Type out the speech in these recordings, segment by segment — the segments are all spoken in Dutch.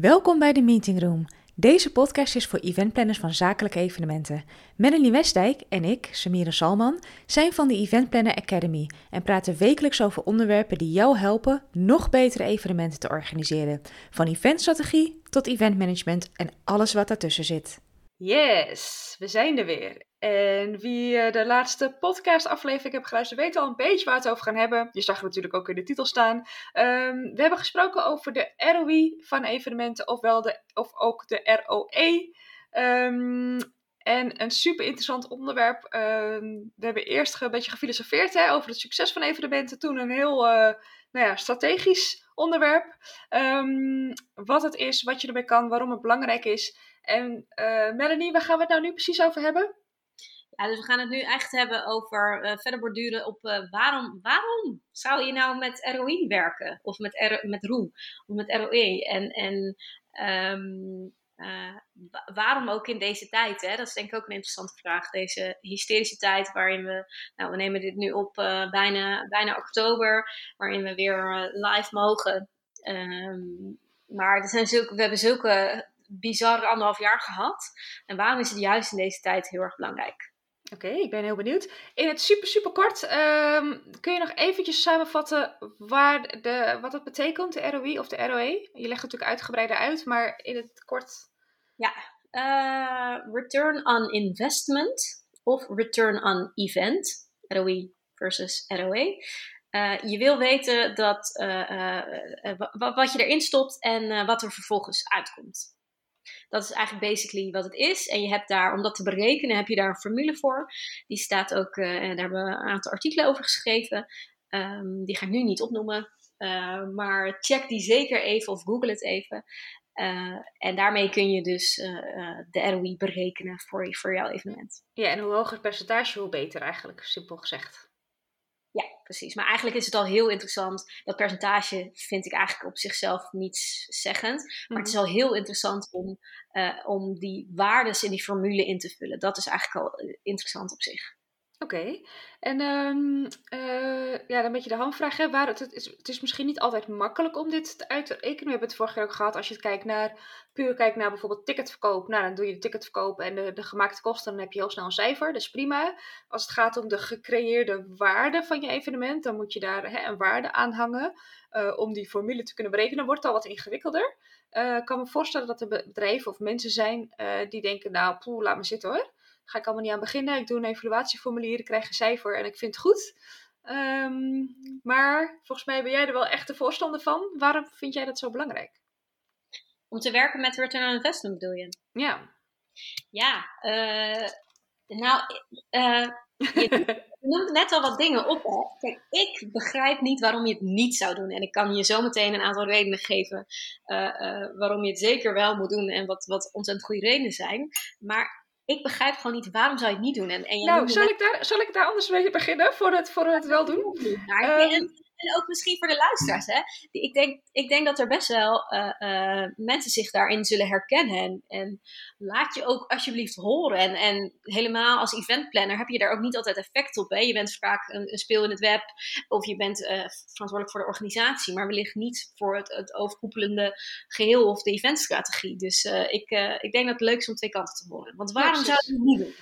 Welkom bij de Meeting Room. Deze podcast is voor eventplanners van zakelijke evenementen. Melanie Westdijk en ik, Samira Salman, zijn van de Event Planner Academy en praten wekelijks over onderwerpen die jou helpen nog betere evenementen te organiseren. Van eventstrategie tot eventmanagement en alles wat daartussen zit. Yes, we zijn er weer. En wie eh, de laatste podcast-aflevering heeft geluisterd, weet al een beetje waar we het over gaan hebben. Je zag het natuurlijk ook in de titel staan. Ehm, we hebben gesproken over de ROI van evenementen, ofwel de, of ook de ROE. Ehm, en een super interessant onderwerp. Ehm, we hebben eerst een beetje gefilosofeerd hè, over het succes van evenementen. Toen een heel uh, nou ja, strategisch onderwerp. wat het is, wat je ermee kan, waarom het belangrijk is. En uh, Melanie, waar gaan we het nou nu precies over hebben? Dus we gaan het nu echt hebben over uh, verder borduren op uh, waarom, waarom zou je nou met ROI werken? Of met, met ROE, of met ROE? En, en um, uh, waarom ook in deze tijd? Hè? Dat is denk ik ook een interessante vraag. Deze hysterische tijd waarin we, nou we nemen dit nu op bijna, bijna oktober, waarin we weer live mogen. Um, maar er zijn zulke, we hebben zulke bizarre anderhalf jaar gehad. En waarom is het juist in deze tijd heel erg belangrijk? Oké, ik ben heel benieuwd. In het super, super kort, um, kun je nog eventjes samenvatten waar de, wat het betekent, de ROI of de ROE? Je legt het natuurlijk uitgebreider uit, maar in het kort. Ja, uh, return on investment of return on event, ROI versus ROE. Uh, je wil weten dat, uh, wat je erin stopt en wat er vervolgens uitkomt. Dat is eigenlijk basically wat het is. En je hebt daar, om dat te berekenen, heb je daar een formule voor. Die staat ook, uh, daar hebben we een aantal artikelen over geschreven. Um, die ga ik nu niet opnoemen. Uh, maar check die zeker even of google het even. Uh, en daarmee kun je dus de ROI berekenen voor, voor jouw evenement. Ja, en hoe hoger het percentage, hoe beter eigenlijk, simpel gezegd. Precies. Maar eigenlijk is het al heel interessant. Dat percentage vind ik eigenlijk op zichzelf niets zeggend. Maar het is mhm. al heel interessant om, uh, om die waardes in die formule in te vullen. Dat is eigenlijk al eh, interessant op zich. Oké, en um, uh, ja, dan beetje de handvraag. Hè, waar het, het, is, het is misschien niet altijd makkelijk om dit te rekenen. We hebben het vorige keer ook gehad. Als je kijkt naar, puur kijkt naar bijvoorbeeld ticketverkoop. Nou, dan doe je de ticketverkoop en de, de gemaakte kosten. Dan heb je heel snel een cijfer. Dat is prima. Als het gaat om de gecreëerde waarde van je evenement, dan moet je daar hè, een waarde aan hangen. Uh, om die formule te kunnen berekenen, wordt al wat ingewikkelder. Uh, ik kan me voorstellen dat er bedrijven of mensen zijn die denken, nou, poeh, laat me zitten hoor ga ik allemaal niet aan beginnen. Ik doe een evaluatieformulier, ik krijg een cijfer en ik vind het goed. Um, maar volgens mij ben jij er wel echt de voorstander van. Waarom vind jij dat zo belangrijk? Om te werken met return on investment bedoel je? Ja. Ja, uh, nou, uh, je noemt net al wat dingen op. Hè? Kijk, ik begrijp niet waarom je het niet zou doen. En ik kan je zo meteen een aantal redenen geven uh, waarom je het zeker wel moet doen en wat, wat ontzettend goede redenen zijn. Maar ik begrijp gewoon niet waarom zou je het niet doen. En, en nou, zal, ik daar, zal ik daar anders mee beginnen voor het, voor het wel doen? Um, en ook misschien voor de luisteraars. Hè? Ik, denk, ik denk dat er best wel uh, uh, mensen zich daarin zullen herkennen. En, en, laat je ook alsjeblieft horen. En, en helemaal als eventplanner heb je daar ook niet altijd effect op. Hè? Je bent vaak een, een speel in het web. Of je bent uh, verantwoordelijk voor de organisatie. Maar wellicht niet voor het, het overkoepelende geheel of de eventstrategie. Dus ik, ik denk dat het leuk is om twee kanten te horen. Want waarom zou je het niet doen?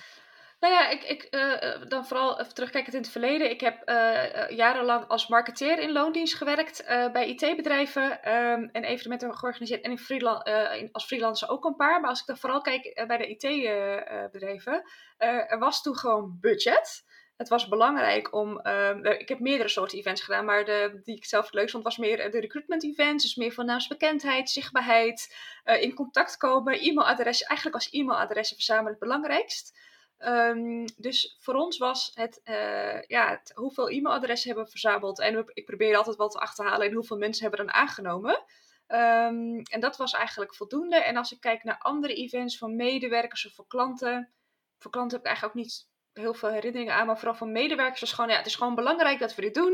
Nou ja, ik, ik uh, dan vooral even terugkijkend in het verleden. Ik heb uh, jarenlang als marketeer in loondienst gewerkt bij IT-bedrijven um, en evenementen georganiseerd. En als freelancer ook een paar. Maar als ik dan vooral kijk bij de IT-bedrijven, er was toen gewoon budget. Het was belangrijk om. Ehm, ik heb meerdere soorten events gedaan, maar de, die ik zelf leukst vond, was meer de recruitment events. Dus meer van naamsbekendheid, zichtbaarheid, in contact komen, e-mailadres. Eigenlijk was e-mailadressen verzamelen het belangrijkst. Um, dus voor ons was het, uh, ja, het, hoeveel e-mailadressen hebben verzameld. En ik probeer altijd wat te achterhalen in hoeveel mensen hebben dan aangenomen. Um, en dat was eigenlijk voldoende. En als ik kijk naar andere events van medewerkers of voor klanten. Voor klanten heb ik eigenlijk ook niet heel veel herinneringen aan. Maar vooral van medewerkers was gewoon, ja, het is gewoon belangrijk dat we dit doen.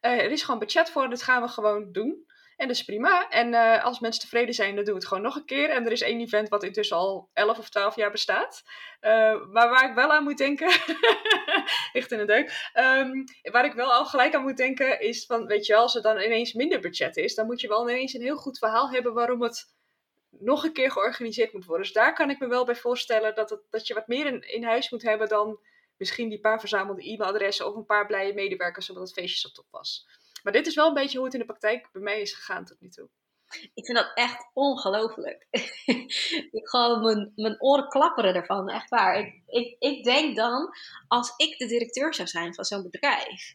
Uh, er is gewoon budget voor, dit gaan we gewoon doen. En dat is prima. En uh, als mensen tevreden zijn, dan doen we het gewoon nog een keer. En er is één event wat intussen al 11 of 12 jaar bestaat. Uh, maar waar ik wel aan moet denken, echt in de deuk. Um, waar ik wel al gelijk aan moet denken is van, weet je wel, als er dan ineens minder budget is, dan moet je wel ineens een heel goed verhaal hebben waarom het nog een keer georganiseerd moet worden. Dus daar kan ik me wel bij voorstellen dat, het, dat je wat meer in, in huis moet hebben dan misschien die paar verzamelde e-mailadressen of een paar blije medewerkers omdat het feestje zo top was. Maar dit is wel een beetje hoe het in de praktijk bij mij is gegaan tot nu toe. Ik vind dat echt ongelooflijk. ik gewoon mijn, mijn oren klapperen ervan, echt waar. Ik, ik, ik denk dan, als ik de directeur zou zijn van zo'n bedrijf,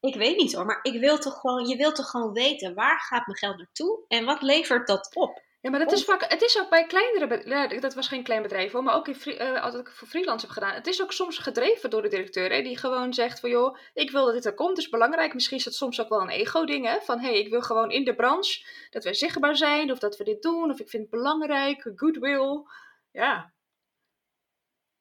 ik weet niet hoor, maar ik wil toch gewoon, je wilt toch gewoon weten waar gaat mijn geld naartoe en wat levert dat op? Ja, maar dat is vaak, het is ook bij kleinere dat was geen klein bedrijf hoor, maar ook in, uh, als ik voor freelance heb gedaan. Het is ook soms gedreven door de directeur, hè, die gewoon zegt van joh, ik wil dat dit er komt, het is belangrijk. Misschien is het soms ook wel een ego-ding, hè, van hé, hey, ik wil gewoon in de branche dat wij zichtbaar zijn, of dat we dit doen, of ik vind het belangrijk, goodwill. Ja,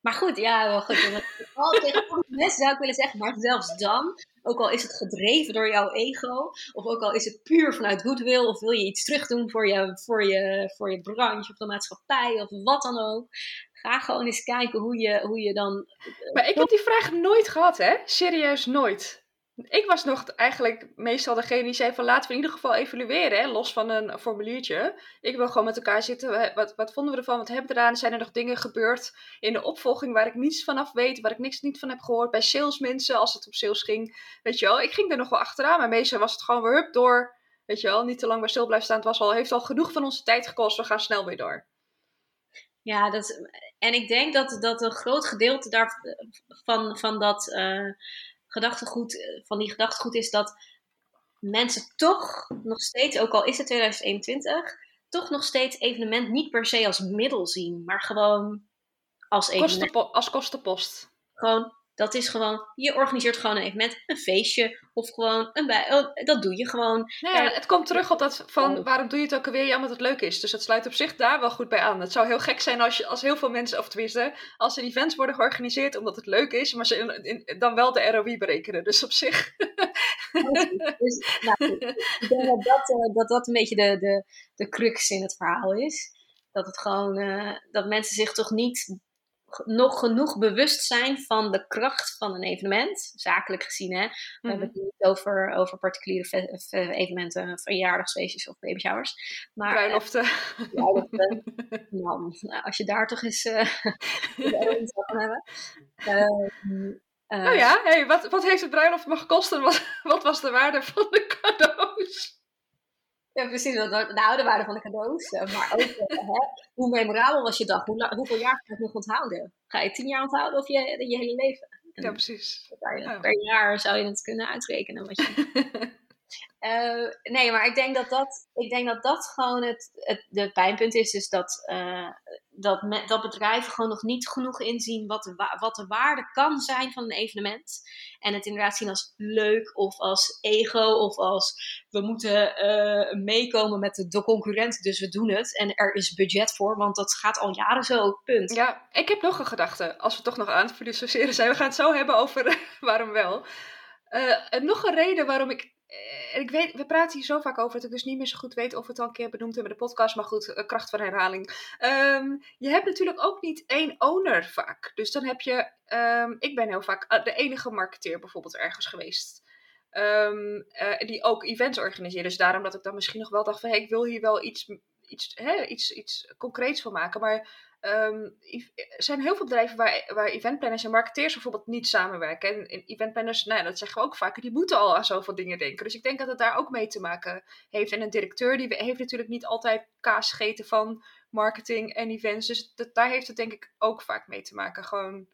maar goed, ja, wel goed. Tegen mensen zou ik willen zeggen, maar zelfs dan, ook al is het gedreven door jouw ego, of ook al is het puur vanuit goodwill, of wil je iets terugdoen voor je, voor je, voor je branche of de maatschappij of wat dan ook, ga gewoon eens kijken hoe je, hoe je dan. Maar ik heb die vraag nooit gehad, hè? Serieus nooit. Ik was nog eigenlijk meestal degene die zei van laten we in ieder geval evalueren, hè, los van een formuliertje. Ik wil gewoon met elkaar zitten, wat, wat vonden we ervan, wat hebben we eraan, zijn er nog dingen gebeurd in de opvolging waar ik niets van af weet, waar ik niks niet van heb gehoord, bij salesmensen als het om sales ging, weet je wel. Ik ging er nog wel achteraan, maar meestal was het gewoon weer hup door, weet je wel, niet te lang bij stil blijven staan. Het was al, heeft al genoeg van onze tijd gekost, we gaan snel weer door. Ja, dat, en ik denk dat, dat een groot gedeelte daarvan van dat... Uh, gedachtegoed, eh, van die gedachtegoed is dat mensen toch nog steeds, ook al is het 2021, toch nog steeds evenement niet per se als middel zien, maar gewoon als evenement. als kostenpost. Gewoon dat is gewoon, je organiseert gewoon een evenement, een feestje of gewoon een bij. Oh, dat doe je gewoon. Nou ja, het komt terug op dat van waarom doe je het ook alweer? Ja, omdat het leuk is. Dus het sluit op zich daar wel goed bij aan. Het zou heel gek zijn als, je, als heel veel mensen, of tenminste, als er events worden georganiseerd omdat het leuk is, maar ze dan wel de ROI berekenen. Dus op zich. dus, nou, ik denk dat dat, uh, dat dat een beetje de, de, de crux in het verhaal is. Dat het gewoon, uh, dat mensen zich toch niet nog genoeg bewust zijn van de kracht van een evenement, zakelijk gezien. Hè? We hebben mhm. het niet over, over particuliere evenementen, verjaardagsfeestjes of baby showers. Maar, bruiloften. Bruiloften. Man, nou, als je daar toch eens uh, van hebben. Uh, nou ja, hey, wat, wat heeft het bruiloft mag gekost wat, wat was de waarde van de cadeaus? Ja, precies. Wat de oude waarde van de cadeaus. Eh, maar ook, eh, hè, hoe memorabel was je dag? Hoe, hoeveel jaar ga je nog onthouden? Ga je tien jaar onthouden of je, je hele leven? ja, precies. Per jaar zou je het kunnen uitrekenen. Wat je... Uh, nee, maar ik denk dat dat, ik denk dat, dat gewoon het, het de pijnpunt is. Dus dat, uh, dat, dat bedrijven gewoon nog niet genoeg inzien wat de, wat de waarde kan zijn van een evenement. En het inderdaad zien als leuk of als ego of als we moeten uh, meekomen met de, concurrent, dus we doen het. En er is budget voor, want dat gaat al jaren zo, punt. Ja, ik heb nog een gedachte, als we toch nog aan het filosoferen zijn. We gaan het zo hebben over waarom wel. nog een reden waarom ik eh, ik weet, we praten hier zo vaak over dat ik dus niet meer zo goed weet of we het al een keer benoemd hebben in de podcast. Maar goed, eh, kracht van herhaling. Um, je hebt natuurlijk ook niet één owner vaak. Dus dan heb je, um, ik ben heel vaak eh, de enige marketeer bijvoorbeeld ergens geweest. Um, uh, die ook events organiseert. Dus daarom dat ik dan misschien nog wel dacht van, hey, ik wil hier wel iets, iets, hè, iets, iets concreets van maken. Maar Um, er zijn heel veel bedrijven waar, waar eventplanners en marketeers bijvoorbeeld niet samenwerken. En eventplanners, nou, dat zeggen we ook vaker, die moeten al aan zoveel dingen denken. Dus ik denk dat het daar ook mee te maken heeft. En een directeur die heeft natuurlijk niet altijd kaas gegeten van marketing en events. Dus dat, daar heeft het denk ik ook vaak mee te maken. Gewoon,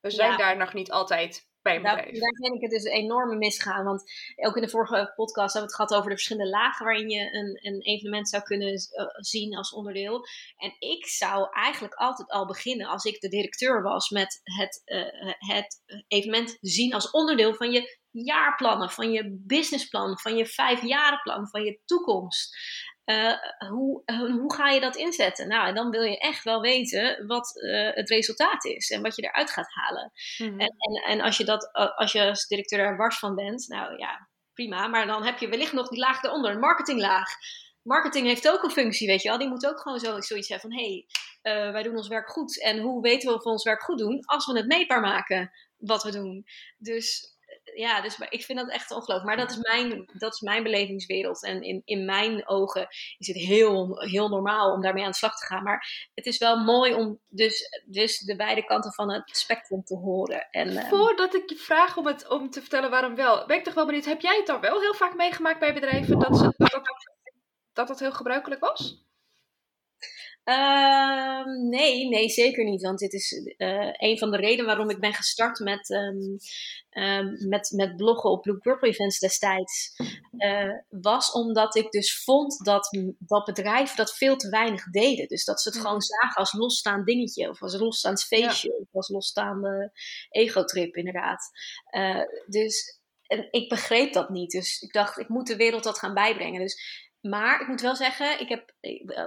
we zijn daar nog niet altijd bij Daar, daar vind ik het dus enorm misgaan. Want ook in de vorige podcast hebben we het gehad over de verschillende lagen waarin je een, een evenement zou kunnen uh, zien als onderdeel. En ik zou eigenlijk altijd al beginnen, als ik de directeur was, met het, uh, het evenement zien als onderdeel van je jaarplannen, van je businessplan, van je vijfjarenplan, van je toekomst. Uh, hoe, hoe ga je dat inzetten? Nou, en dan wil je echt wel weten wat uh, het resultaat is en wat je eruit gaat halen. Mm. En, en, en, als je dat, als je als directeur er wars van bent, nou ja, prima. Maar dan heb je wellicht nog die laag eronder, een marketinglaag. Marketing heeft ook een functie, weet je wel. Die moet ook gewoon zo, zoiets hebben van, hé, hey, uh, wij doen ons werk goed. En hoe weten we of we ons werk goed doen? Als we het meetbaar maken, wat we doen. Dus ja, dus ik vind dat echt ongelooflijk. Maar dat is mijn, dat is mijn belevingswereld. En in, in mijn ogen is het heel, heel normaal om daarmee aan de slag te gaan. Maar het is wel mooi om dus, dus de beide kanten van het spectrum te horen. En, ehm, Voordat ik je vraag om, het, om te vertellen waarom wel, ben ik toch wel benieuwd. Heb jij het dan wel heel vaak meegemaakt bij bedrijven dat, dat, dat, dat het heel gebruikelijk was? Ehm, nee, nee, zeker niet. Want dit is uh, een van de redenen waarom ik ben gestart met, um, um, met, met bloggen op Blue Purple Events destijds. Uh, was omdat ik dus vond dat, dat bedrijven dat veel te weinig deden. Dus dat ze het gewoon zagen als losstaand dingetje. Of als losstaand feestje. Ja. Of als losstaande egotrip inderdaad. Uh, dus en ik begreep dat niet. Dus ik dacht, ik moet de wereld dat gaan bijbrengen. Dus maar ik moet wel zeggen, ik heb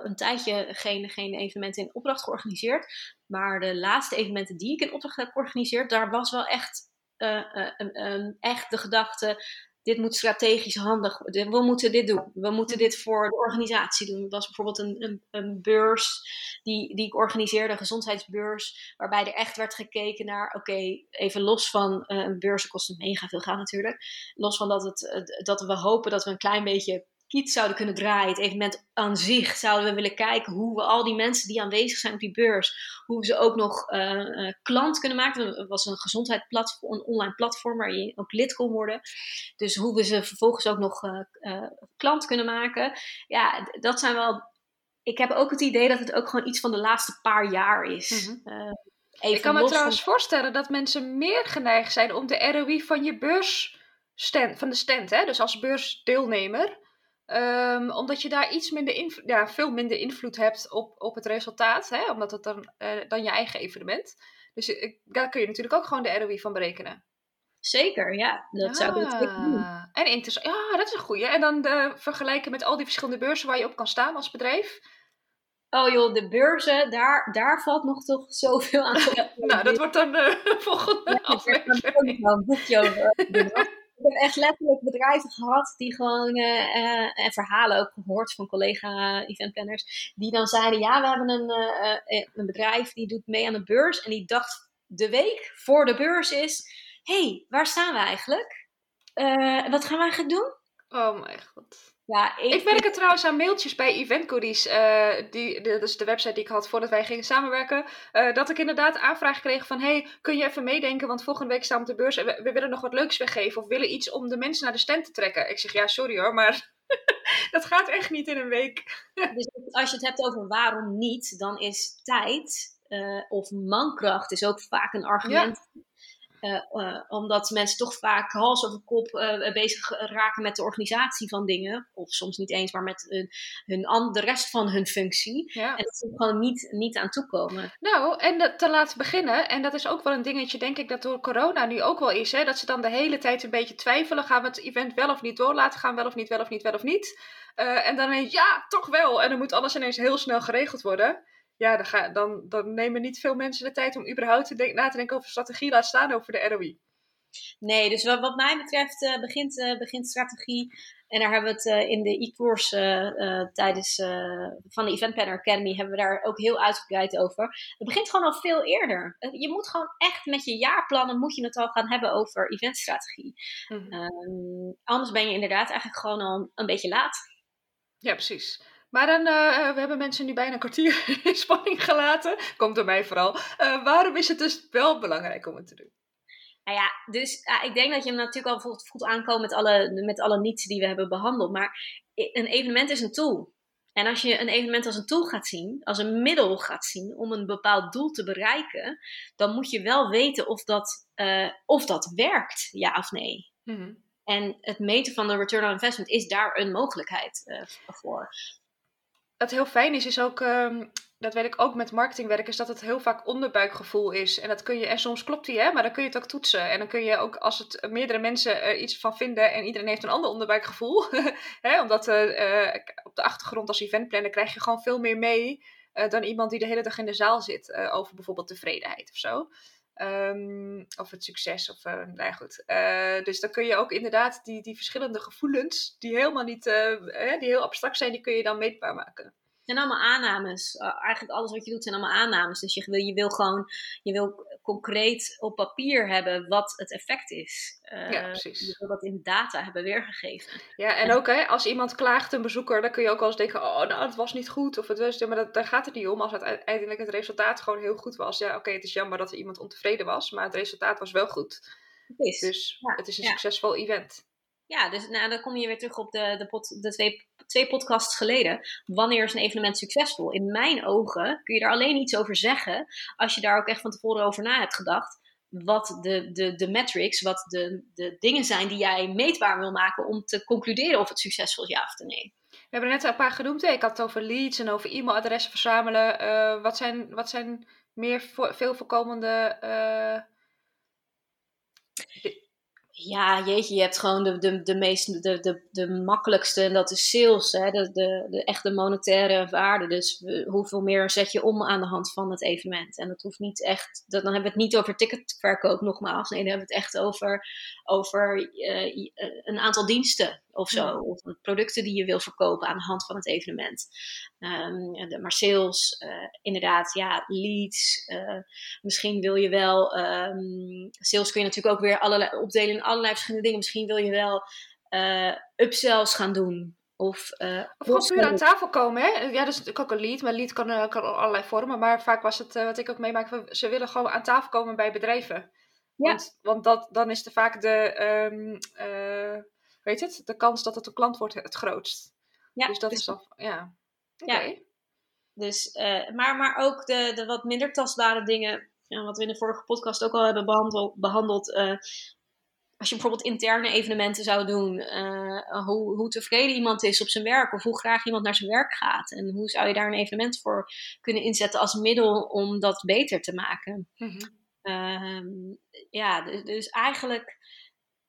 een tijdje geen, geen evenementen in opdracht georganiseerd. Maar de laatste evenementen die ik in opdracht heb georganiseerd, daar was wel echt, uh, uh, echt de gedachte: dit moet strategisch handig. We moeten dit doen. We moeten dit voor de organisatie doen. Er was bijvoorbeeld een, een, een beurs die, die ik organiseerde, een gezondheidsbeurs, waarbij er echt werd gekeken naar: oké, even los van een beurs kost mega veel geld natuurlijk. Los van dat, het, dat we hopen dat we een klein beetje iets zouden kunnen draaien. Het evenement aan zich zouden we willen kijken hoe we al die mensen die aanwezig zijn op die beurs, hoe we ze ook nog uh, klant kunnen maken. Het was een gezondheidsplatform, een online platform waar je ook lid kon worden. Dus hoe we ze vervolgens ook nog uh, uh, klant kunnen maken. Ja, dat zijn wel. Ik heb ook het idee dat het ook gewoon iets van de laatste paar jaar is. Mm -hmm. ik kan me trouwens van... voorstellen dat mensen meer geneigd zijn om de ROI van je beurs. Stand, van de stand, hè? dus als beursdeelnemer, Um, omdat je daar iets minder ja, veel minder invloed hebt op, op het resultaat. Hè? Omdat het dan, uh, dan je eigen evenement. Dus ik, daar kun je natuurlijk ook gewoon de ROI van berekenen. Zeker, ja. Dat ah, zou ik natuurlijk doen. En interessant. Ja, dat is een goeie. En dan de, vergelijken met al die verschillende beurzen waar je op kan staan als bedrijf. Oh joh, de beurzen, daar, daar valt nog toch zoveel aan. Nou, dat wordt dan uh, volgende ja, aflevering. Er een boekje over. Ik heb echt letterlijk bedrijven gehad die gewoon, uh, uh, en verhalen ook gehoord van collega-eventplanners, die dan zeiden, ja, we hebben een, een bedrijf die doet mee aan de beurs en die dacht de week voor de beurs is, hey, waar staan we eigenlijk? wat gaan we eigenlijk doen? Oh mijn god. Ja, ik, ik werk trouwens aan mailtjes bij Event Goodies. Uh, die, dat is de website die ik had voordat wij gingen samenwerken. Uh, dat ik inderdaad aanvraag kreeg van... Hey, kun je even meedenken? Want volgende week staan we op de beurs en we, we, willen nog wat leuks weggeven. Of willen iets om de mensen naar de stand te trekken. Ik zeg, ja, sorry hoor, maar dat gaat echt niet in een week. dus als je het hebt over waarom niet, dan is tijd uh, of mankracht is ook vaak een argument... Ja uh, uh, omdat mensen toch vaak hals over kop uh, bezig raken met de organisatie van dingen. Of soms niet eens, maar met hun, hun de rest van hun functie. Ja. En dat ze gewoon niet, niet aan toekomen. Nou, en te laten beginnen. En dat is ook wel een dingetje, denk ik, dat door corona nu ook wel is. Hè, dat ze dan de hele tijd een beetje twijfelen. Gaan we het event wel of niet door laten gaan? Wel of niet, wel of niet, wel of niet? en dan ineens, ja, toch wel. En dan moet alles ineens heel snel geregeld worden ja, dan, ga, dan, dan nemen niet veel mensen de tijd om überhaupt te denk, na te denken over strategie, laat staan over de ROI. Nee, dus wat, wat mij betreft uh, begint, uh, begint strategie. En daar hebben we het uh, in de e-course tijdens van de Event Planner Academy hebben we daar ook heel uitgebreid over. Het begint gewoon al veel eerder. je moet gewoon echt met je jaarplannen moet je het al gaan hebben over eventstrategie. Mm -hmm. anders ben je inderdaad eigenlijk gewoon al een beetje laat. Ja, precies. Maar dan, uh, we hebben mensen nu bijna een kwartier in spanning gelaten. Komt door mij vooral. Uh, waarom is het dus wel belangrijk om het te doen? Nou ja, dus uh, ik denk dat je hem natuurlijk al voelt, aankomen met alle, met alle niets die we hebben behandeld. Maar een evenement is een tool. En als je een evenement als een tool gaat zien, als een middel gaat zien om een bepaald doel te bereiken, dan moet je wel weten of dat, of dat werkt, ja of nee. Mm -hmm. En het meten van de return on investment is daar een mogelijkheid voor wat heel fijn is, is ook, um, dat weet ik ook met marketingwerk, is dat het heel vaak onderbuikgevoel is. En dat kun je, en soms klopt die, hè, maar dan kun je het ook toetsen. En dan kun je ook, als het meerdere mensen er iets van vinden en iedereen heeft een ander onderbuikgevoel, hè, omdat uh, uh, op de achtergrond als eventplanner krijg je gewoon veel meer mee dan iemand die de hele dag in de zaal zit over bijvoorbeeld tevredenheid of zo. Um, of het succes. Of, uh, nou goed. Uh, dus dan kun je ook inderdaad die, die verschillende gevoelens, die helemaal niet, uh, die heel abstract zijn, die kun je dan meetbaar maken. En allemaal aannames. eigenlijk alles wat je doet zijn allemaal aannames. Dus je wil, je wil gewoon, je wil concreet op papier hebben wat het effect is. Uh, ja, precies. Je wil dat in data hebben weergegeven. Ja, en ook hè, als iemand klaagt, een bezoeker, dan kun je ook wel eens denken, oh, nou, het was niet goed. Of het was, maar dat, daar gaat het niet om. Als uiteindelijk het resultaat gewoon heel goed was. Ja, oké, het is jammer dat er iemand ontevreden was, maar het resultaat was wel goed. Is. Dus het is een succesvol event. Ja, dus nou, dan kom je weer terug op de, de, de twee, twee podcasts geleden. Wanneer is een evenement succesvol? In mijn ogen kun je daar alleen iets over zeggen als je daar ook echt van tevoren over na hebt gedacht. Wat de, de, de metrics, wat de, de dingen zijn die jij meetbaar wil maken om te concluderen of het succesvol is ja of nee. We hebben er net een paar genoemd. Hè? Ik had het over leads en over e-mailadressen verzamelen. Uh, wat, zijn, wat zijn meer veel voorkomende uh, ja, jeetje, je hebt gewoon de, de, de, meest, de, de, de makkelijkste en dat is sales, hè? De, de, de echte monetaire waarde. Dus hoeveel meer zet je om aan de hand van het evenement? En dat hoeft niet echt, dat, dan hebben we het niet over ticketverkoop nogmaals. Nee, dan hebben we het echt over, over uh, een aantal diensten of zo. Of producten die je wil verkopen aan de hand van het evenement. Um, de, maar sales, uh, inderdaad, ja, leads. Uh, misschien wil je wel, um, sales kun je natuurlijk ook weer allerlei, opdelen in allerlei verschillende dingen. Misschien wil je wel uh, upsells gaan doen. Of, uh, of gewoon puur aan tafel komen, hè? Ja, dat is natuurlijk ook een lead, maar lead kan, kan allerlei vormen. Maar vaak was het, wat ik ook meemaak, ze willen gewoon aan tafel komen bij bedrijven. Ja. Want, want dat, dan is er vaak de, um, weet het, de kans dat het een klant wordt het grootst. Ja, dus dat dus, is al, ja. Oké. Okay. Ja. Dus, maar, maar ook de, de wat minder tastbare dingen, wat we in de vorige podcast ook al hebben behandeld, behandeld als je bijvoorbeeld interne evenementen zou doen, uh, hoe, hoe, tevreden iemand is op zijn werk of hoe graag iemand naar zijn werk gaat. En hoe zou je daar een evenement voor kunnen inzetten als middel om dat beter te maken. Mm -hmm. ja, dus, dus, eigenlijk,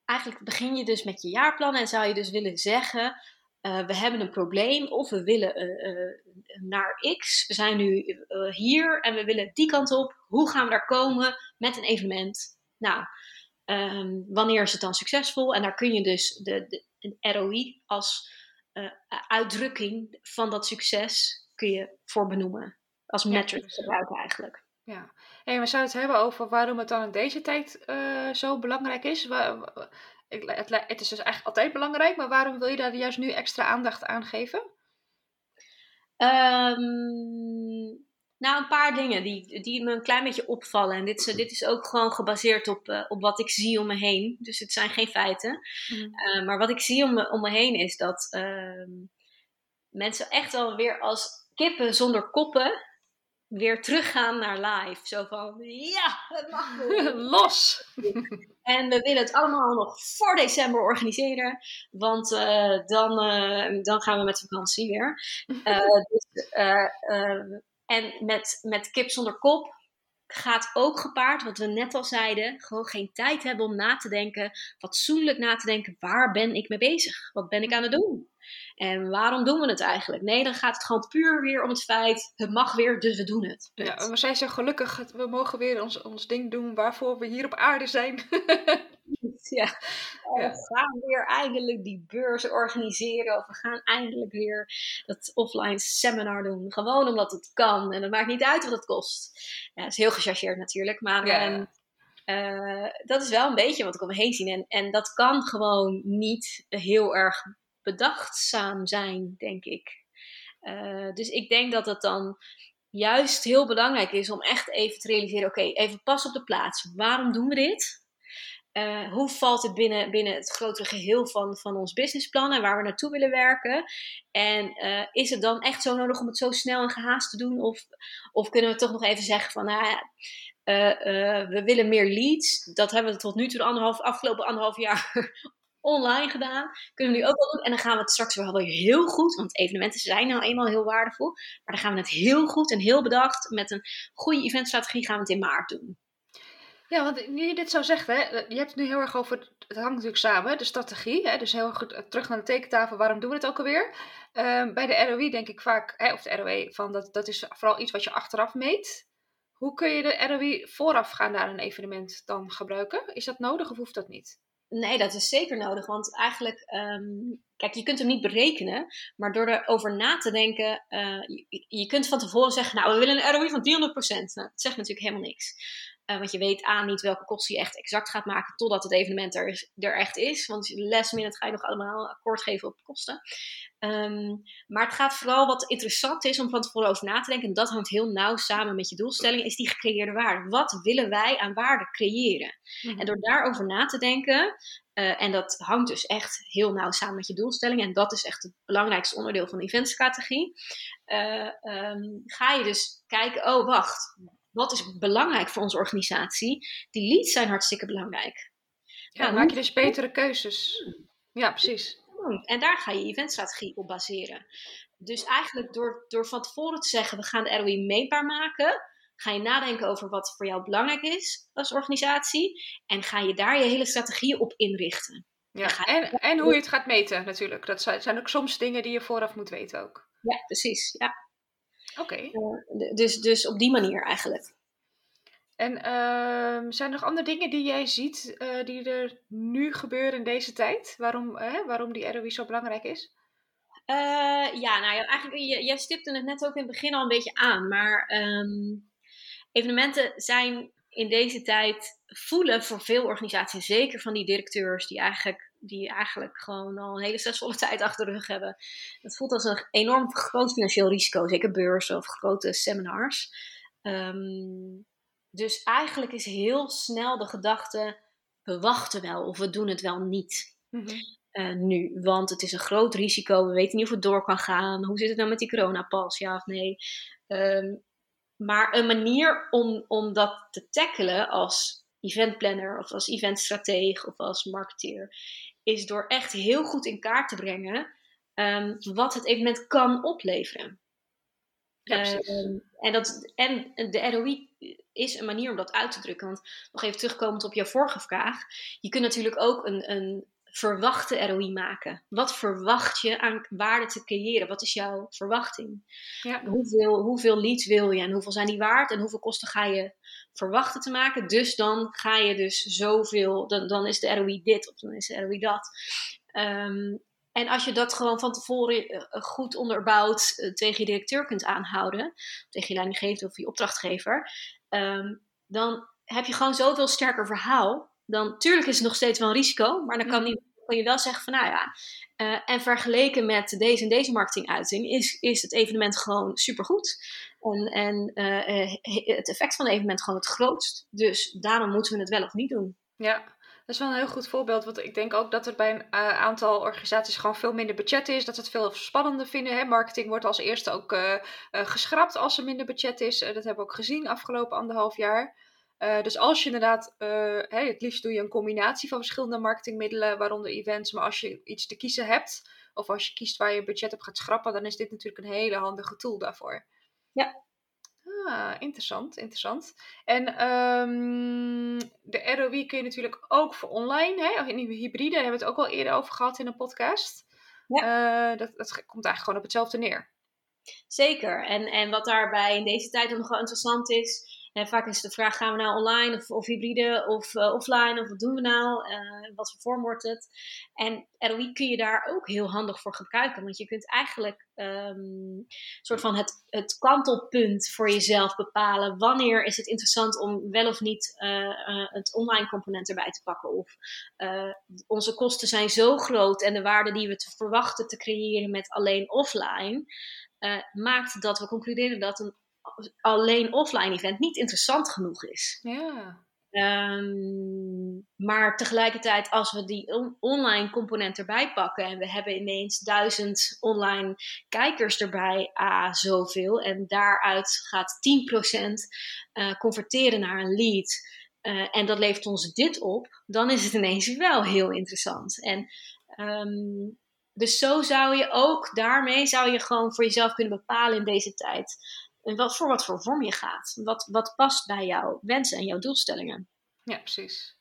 eigenlijk begin je dus met je jaarplan en zou je dus willen zeggen, uh, we hebben een probleem of we willen uh, naar X. We zijn nu hier en we willen die kant op. Hoe gaan we daar komen met een evenement? Nou, Um, wanneer is het dan succesvol? En daar kun je dus de, de ROI als uitdrukking van dat succes kun je voor benoemen. Als metric gebruiken eigenlijk. Ja, en we zouden het hebben over waarom het dan in deze tijd uh, zo belangrijk is. Het, het is dus eigenlijk altijd belangrijk, maar waarom wil je daar juist nu extra aandacht aan geven? Um, nou, een paar dingen die, die me een klein beetje opvallen. En dit is, dit is ook gewoon gebaseerd op, uh, op wat ik zie om me heen. Dus het zijn geen feiten. Mm. Uh, maar wat ik zie om me, om me heen is dat uh, mensen echt wel weer als kippen zonder koppen weer teruggaan naar live. Zo van, ja, het mag Los! en we willen het allemaal nog voor december organiseren. Want uh, dan, uh, dan gaan we met vakantie weer. Uh, dus en met, met kip zonder kop gaat ook gepaard, wat we net al zeiden, gewoon geen tijd hebben om na te denken, fatsoenlijk na te denken, waar ben ik mee bezig? Wat ben ik aan het doen? En waarom doen we het eigenlijk? Nee, dan gaat het gewoon puur weer om het feit, het mag weer, dus we doen het. Ja, we zijn zo gelukkig, we mogen weer ons, ons ding doen waarvoor we hier op aarde zijn. ja. ja. We gaan weer eindelijk die beurs organiseren. Of we gaan eindelijk weer dat offline seminar doen. Gewoon omdat het kan. En het maakt niet uit wat het kost. Ja, dat is heel gechargeerd natuurlijk. Maar ja. uh, dat is wel een beetje wat ik om me heen zie. En, en dat kan gewoon niet heel erg bedachtzaam zijn, denk ik. Uh, dus ik denk dat het dan juist heel belangrijk is om echt even te realiseren: oké, even pas op de plaats. Waarom doen we dit? Uh, hoe valt het binnen, binnen het grotere geheel van, van ons businessplan en waar we naartoe willen werken? En uh, is het dan echt zo nodig om het zo snel en gehaast te doen? Of, of kunnen we toch nog even zeggen van, nou ja, we willen meer leads. Dat hebben we tot nu toe de anderhalf, afgelopen anderhalf jaar online gedaan. Kunnen we nu ook wel doen. En dan gaan we het straks wel heel goed. Want evenementen zijn nou eenmaal heel waardevol. Maar dan gaan we het heel goed en heel bedacht. Met een goede eventstrategie gaan we het in maart doen. Ja, want nu je dit zo zegt, hè, je hebt het nu heel erg over, het hangt natuurlijk samen, de strategie. Hè, dus heel goed eh, terug naar de tekentafel, waarom doen we het ook alweer? Um, bij de ROI denk ik vaak, hè, of de ROE, van dat, dat is vooral iets wat je achteraf meet. Hoe kun je de ROI voorafgaan naar een evenement dan gebruiken? Is dat nodig of hoeft dat niet? Nee, dat is zeker nodig. Want eigenlijk, um, kijk, je kunt hem niet berekenen. Maar door erover na te denken, uh, je, je, kunt van tevoren zeggen, nou, we willen een ROI van 300%. Nou, dat zegt natuurlijk helemaal niks. Uh, want je weet aan niet welke kosten je echt exact gaat maken totdat het evenement er, is, er echt is. Want last minute ga je nog allemaal akkoord geven op kosten. Um, maar het gaat vooral wat interessant is om van tevoren over na te denken. En dat hangt heel nauw samen met je doelstelling. Is die gecreëerde waarde. Wat willen wij aan waarde creëren? En door daarover na te denken. Uh, en dat hangt dus echt heel nauw samen met je doelstelling. En dat is echt het belangrijkste onderdeel van de eventstrategie. Uh, um, ga je dus kijken, oh wacht, wat is belangrijk voor onze organisatie? Die leads zijn hartstikke belangrijk. Ja, dan maak je dus betere keuzes. Ja, precies. En daar ga je eventstrategie op baseren. Dus eigenlijk door, door van tevoren te zeggen, we gaan de ROI meetbaar maken, ga je nadenken over wat voor jou belangrijk is als organisatie. En ga je daar je hele strategie op inrichten. Ja, en, en hoe je het gaat meten natuurlijk. Dat zijn ook soms dingen die je vooraf moet weten ook. Ja, precies. Ja. Oké. Uh, dus, dus op die manier eigenlijk. En uh, zijn er nog andere dingen die jij ziet uh, die er nu gebeuren in deze tijd? Waarom, uh, waarom die ROI zo belangrijk is? ja, nou ja, eigenlijk, jij stipte het net ook in het begin al een beetje aan. Maar um, evenementen zijn in deze tijd voelen voor veel organisaties, zeker van die directeurs die eigenlijk, die eigenlijk gewoon al een hele stressvolle tijd achter de rug hebben. Het voelt als een enorm groot financieel risico, zeker beurzen of grote seminars. Um, dus eigenlijk is heel snel de gedachte: we wachten wel of we doen het wel niet. Mm nu, want het is een groot risico. We weten niet of het door kan gaan. Hoe zit het nou met die coronapas? Ja of nee? Um, maar een manier om, om dat te tackelen als eventplanner of als eventstratege of als marketeer, is door echt heel goed in kaart te brengen um, wat het evenement kan opleveren. Ja, um, en, dat, en de ROI is een manier om dat uit te drukken. Want nog even terugkomend op jouw vorige vraag. Je kunt natuurlijk ook een, een verwachte ROI maken. Wat verwacht je aan waarde te creëren? Wat is jouw verwachting? Ja. Hoeveel, hoeveel leads wil je en hoeveel zijn die waard en hoeveel kosten ga je verwachten te maken? Dus dan ga je dus zoveel, dan, dan is de ROI dit of dan is de ROI dat. Um, en als je dat gewoon van tevoren eh, goed onderbouwd eh, tegen je directeur kunt aanhouden, tegen je leidinggever of je opdrachtgever, um, dan heb je gewoon zoveel sterker verhaal. Dan, tuurlijk is het nog steeds wel een risico, maar dan kan, die, kan je wel zeggen van nou ja, uh, en vergeleken met deze en deze marketinguiting is, is het evenement gewoon supergoed. En, en uh, het effect van het evenement gewoon het grootst. Dus daarom moeten we het wel of niet doen. Ja, dat is wel een heel goed voorbeeld. Want ik denk ook dat er bij een aantal organisaties gewoon veel minder budget is. Dat ze het veel spannender vinden. Hè? Marketing wordt als eerste ook geschrapt als er minder budget is. dat hebben we ook gezien afgelopen anderhalf jaar. Dus als je inderdaad, hey, het liefst doe je een combinatie van verschillende marketingmiddelen, waaronder events. Maar als je iets te kiezen hebt, of als je kiest waar je budget op gaat schrappen, dan is dit natuurlijk een hele handige tool daarvoor. Ja, Ah, interessant, interessant. En um, de ROI kun je natuurlijk ook voor online, hè? in die hybride, daar hebben we het ook al eerder over gehad in een podcast. Ja. Uh, dat, dat komt eigenlijk gewoon op hetzelfde neer. Zeker. En, en wat daarbij in deze tijd nog wel interessant is, vaak is de vraag: gaan we nou online of, of hybride of uh, offline? Of wat doen we nou? Uh, wat voor vorm wordt het? En ROI kun je daar ook heel handig voor gebruiken. Want je kunt eigenlijk um, soort van het, het kantelpunt voor jezelf bepalen. Wanneer is het interessant om wel of niet uh, het online component erbij te pakken? Of onze kosten zijn zo groot en de waarde die we te verwachten te creëren met alleen offline. maakt dat we concluderen dat een alleen offline event niet interessant genoeg is. Ja. Um, maar tegelijkertijd, als we die on online component erbij pakken en we hebben ineens duizend online kijkers erbij, ah, zoveel. En daaruit gaat 10% uh, eh, converteren naar een lead. Uh, en dat levert ons dit op, dan is het ineens wel heel interessant. En um, dus zo zou je ook daarmee zou je gewoon voor jezelf kunnen bepalen in deze tijd wat, voor wat voor vorm je gaat. Wat, wat past bij jouw wensen en jouw doelstellingen. Ja, precies.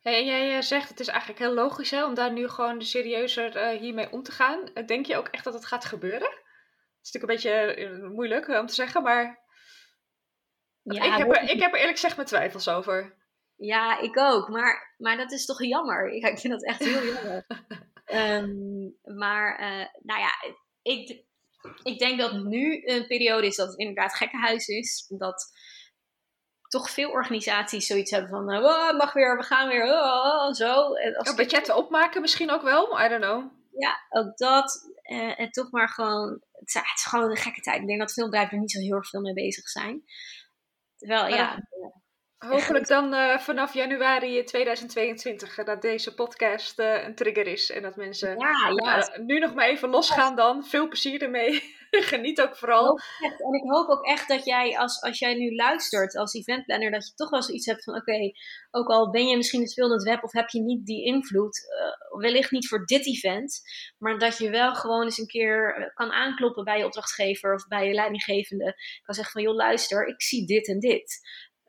Hey, en jij eh, zegt het is eigenlijk heel logisch hè, om daar nu gewoon serieuzer uh, hiermee om te gaan. Eh, denk je ook echt dat het gaat gebeuren? Het is natuurlijk een beetje moeilijk om te zeggen, maar ja, ik, heb er, ik heb er eerlijk gezegd mijn twijfels over. Ja, ik ook. Maar, maar dat is toch jammer. Ik, ik vind dat echt heel jammer. um, maar nou ja, ik, ik denk dat nu een periode is dat het inderdaad gekkenhuis is. Dat toch veel organisaties zoiets hebben van, oh, mag weer, we gaan weer, oh, zo. En als budgetten opmaken misschien ook wel, I don't know. Ja, ook dat. Uh, en toch maar gewoon, het is, het is, gewoon een gekke tijd. Ik denk dat veel bedrijven er niet zo heel erg veel mee bezig zijn. Terwijl, ja... Hopelijk dan uh, vanaf januari 2022 dat deze podcast uh, een trigger is. En dat mensen ja, ja. nu nog maar even losgaan dan. Veel plezier ermee. Geniet ook vooral. En ik hoop ook echt dat jij, als, als jij nu luistert als eventplanner, dat je toch wel zoiets hebt van: oké, ook al ben je misschien het veel in het web of heb je niet die invloed, wellicht niet voor dit event, maar dat je wel gewoon eens een keer eh, kan aankloppen bij je opdrachtgever of bij je leidinggevende. Kan zeggen van: joh, luister, ik zie dit en dit.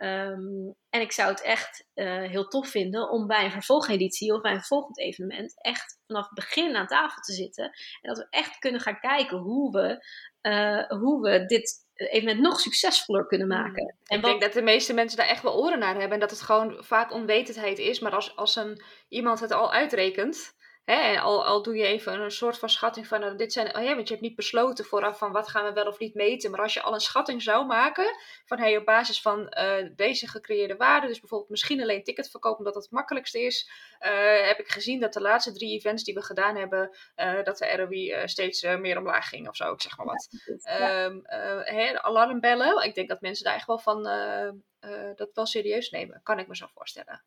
Um, en ik zou het echt uh, heel tof vinden om bij een vervolgeditie of bij een volgend evenement echt vanaf het begin aan tafel te zitten. En dat we echt kunnen gaan kijken hoe we, uh, hoe we dit evenement nog succesvoller kunnen hmm. maken. En ik denk dat de meeste mensen daar echt wel oren naar hebben. En dat het gewoon vaak onwetendheid is. Maar als, als een, iemand het al uitrekent Hè, al, al doe je even een soort van schatting van, nou, dit zijn, oh ja, want je hebt niet besloten vooraf van wat gaan we wel of niet meten. Maar als je al een schatting zou maken van hey, op basis van uh, deze gecreëerde waarde, dus bijvoorbeeld misschien alleen ticket verkopen omdat dat het makkelijkste is, uh, heb ik gezien dat de laatste drie events die we gedaan hebben, uh, dat de ROI steeds meer omlaag ging of zo, ik zeg maar wat. Ja. Um, alarmbellen, ik denk dat mensen daar echt wel van dat wel serieus nemen, kan ik me zo voorstellen.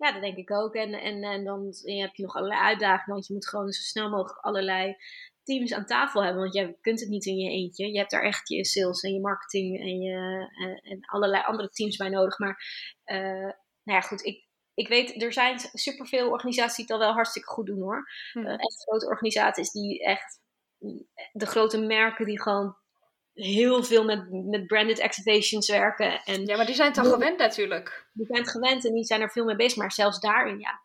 Ja, dat denk ik ook. En, en, en dan heb je nog allerlei uitdagingen, want je moet gewoon zo snel mogelijk allerlei teams aan tafel hebben. Want je kunt het niet in je eentje. Je hebt daar echt je sales en je marketing en, je, en, en allerlei andere teams bij nodig. Maar uh, nou ja, goed, ik, ik weet, er zijn superveel organisaties die het al wel hartstikke goed doen hoor. Hm. Uh, echt grote organisaties die echt de grote merken die gewoon heel veel met, met branded activations werken. En ja, maar die zijn toch gewend natuurlijk. Die zijn het gewend en die zijn er veel mee bezig. Maar zelfs daarin, ja,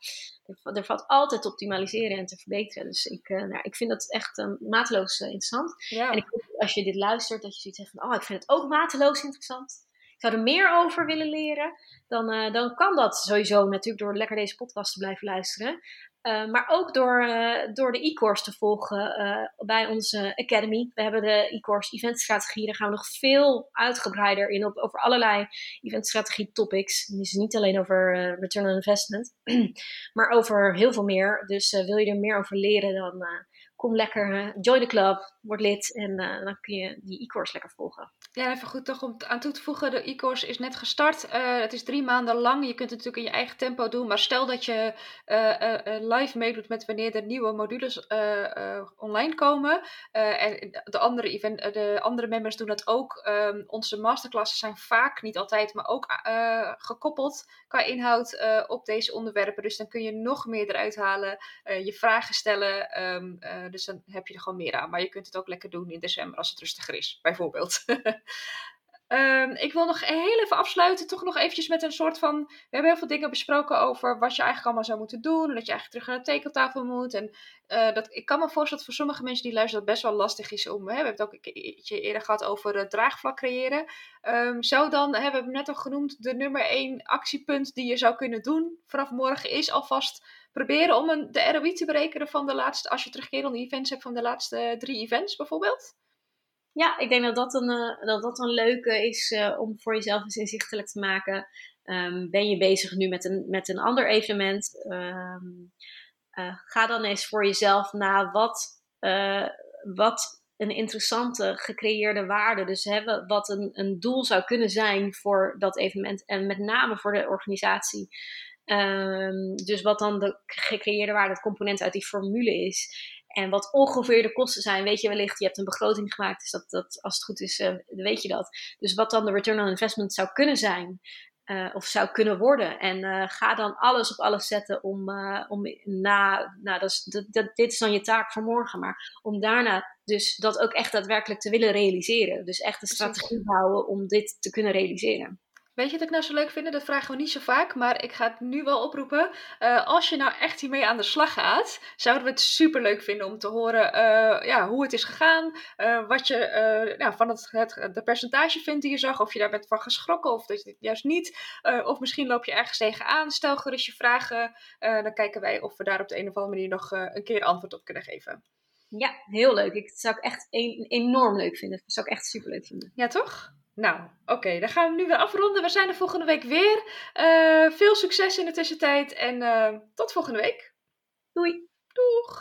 er, er valt altijd te optimaliseren en te verbeteren. Dus ik, uh, nou, ik vind dat echt uh, mateloos uh, interessant. Ja. En ik als je dit luistert, dat je zoiets zegt van, oh, ik vind het ook mateloos interessant. Zou er meer over willen leren. Dan, dan kan dat sowieso natuurlijk door lekker deze podcast te blijven luisteren. Uh, maar ook door, uh, door de e-course te volgen bij onze Academy. We hebben de e-course eventstrategie. Daar gaan we nog veel uitgebreider in op over allerlei eventstrategie topics. Dus niet alleen over return on investment, maar over heel veel meer. Dus wil je er meer over leren, dan kom lekker, join the club, word lid en dan kun je die e-course lekker volgen. Ja, even goed toch om aan toe te voegen. De e-course is net gestart. Uh, het is drie maanden lang. Je kunt het natuurlijk in je eigen tempo doen. Maar stel dat je uh, live meedoet met wanneer er nieuwe modules online komen. en de andere, de andere members doen dat ook. Um, onze masterclasses zijn vaak, niet altijd, maar ook gekoppeld qua inhoud op deze onderwerpen. Dus dan kun je nog meer eruit halen. je vragen stellen. Um, dus dan heb je er gewoon meer aan. Maar je kunt het ook lekker doen in december als het rustiger is, bijvoorbeeld. Um, ik wil nog heel even afsluiten, toch nog eventjes met een soort van... We hebben heel veel dingen besproken over wat je eigenlijk allemaal zou moeten doen. En dat je eigenlijk terug naar de tekeltafel moet. En uh, dat, ik kan me voorstellen dat voor sommige mensen die luisteren dat best wel lastig is om... Hè, we hebben het ook een keertje eerder gehad over het draagvlak creëren. Um, zou dan, hebben we net al genoemd, de nummer één actiepunt die je zou kunnen doen vanaf morgen is alvast proberen om een, de ROI te berekenen van de laatste... Als je terugkerende events hebt van de laatste drie events bijvoorbeeld? Ja, ik denk dat dat een, uh, dat dat een leuke is uh, om voor jezelf eens inzichtelijk te maken. Um, ben je bezig nu met een, met een ander evenement? Um, uh, ga dan eens voor jezelf na wat, wat een interessante gecreëerde waarde, dus hebben wat een, een doel zou kunnen zijn voor dat evenement en met name voor de organisatie. Um, dus wat dan de gecreëerde waarde, het component uit die formule is. En wat ongeveer de kosten zijn, weet je wellicht. Je hebt een begroting gemaakt, dus dat, dat, als het goed is, uh, weet je dat. Dus wat dan de return on investment zou kunnen zijn, uh, of zou kunnen worden. En uh, ga dan alles op alles zetten om, om na, nou, dat is, dat, dat, dit is dan je taak voor morgen, maar om daarna dus dat ook echt daadwerkelijk te willen realiseren. Dus echt een strategie bouwen om dit te kunnen realiseren. Weet je wat ik nou zo leuk vind? Dat vragen we niet zo vaak, maar ik ga het nu wel oproepen. Uh, als je nou echt hiermee aan de slag gaat, zouden we het super leuk vinden om te horen uh, ja, hoe het is gegaan. Uh, wat je nou, van het, het, de percentage vindt die je zag. Of je daar bent van geschrokken of dat je het juist niet. of misschien loop je ergens tegenaan. Stel gerust je vragen. dan kijken wij of we daar op de een of andere manier nog een keer antwoord op kunnen geven. Ja, heel leuk. Ik, dat zou ik echt een, enorm leuk vinden. Dat zou ik echt super leuk vinden. Ja, toch? Nou, oké, dan gaan we nu weer afronden. We zijn er volgende week weer. Uh, veel succes in de tussentijd en uh, tot volgende week. Doei. Doeg.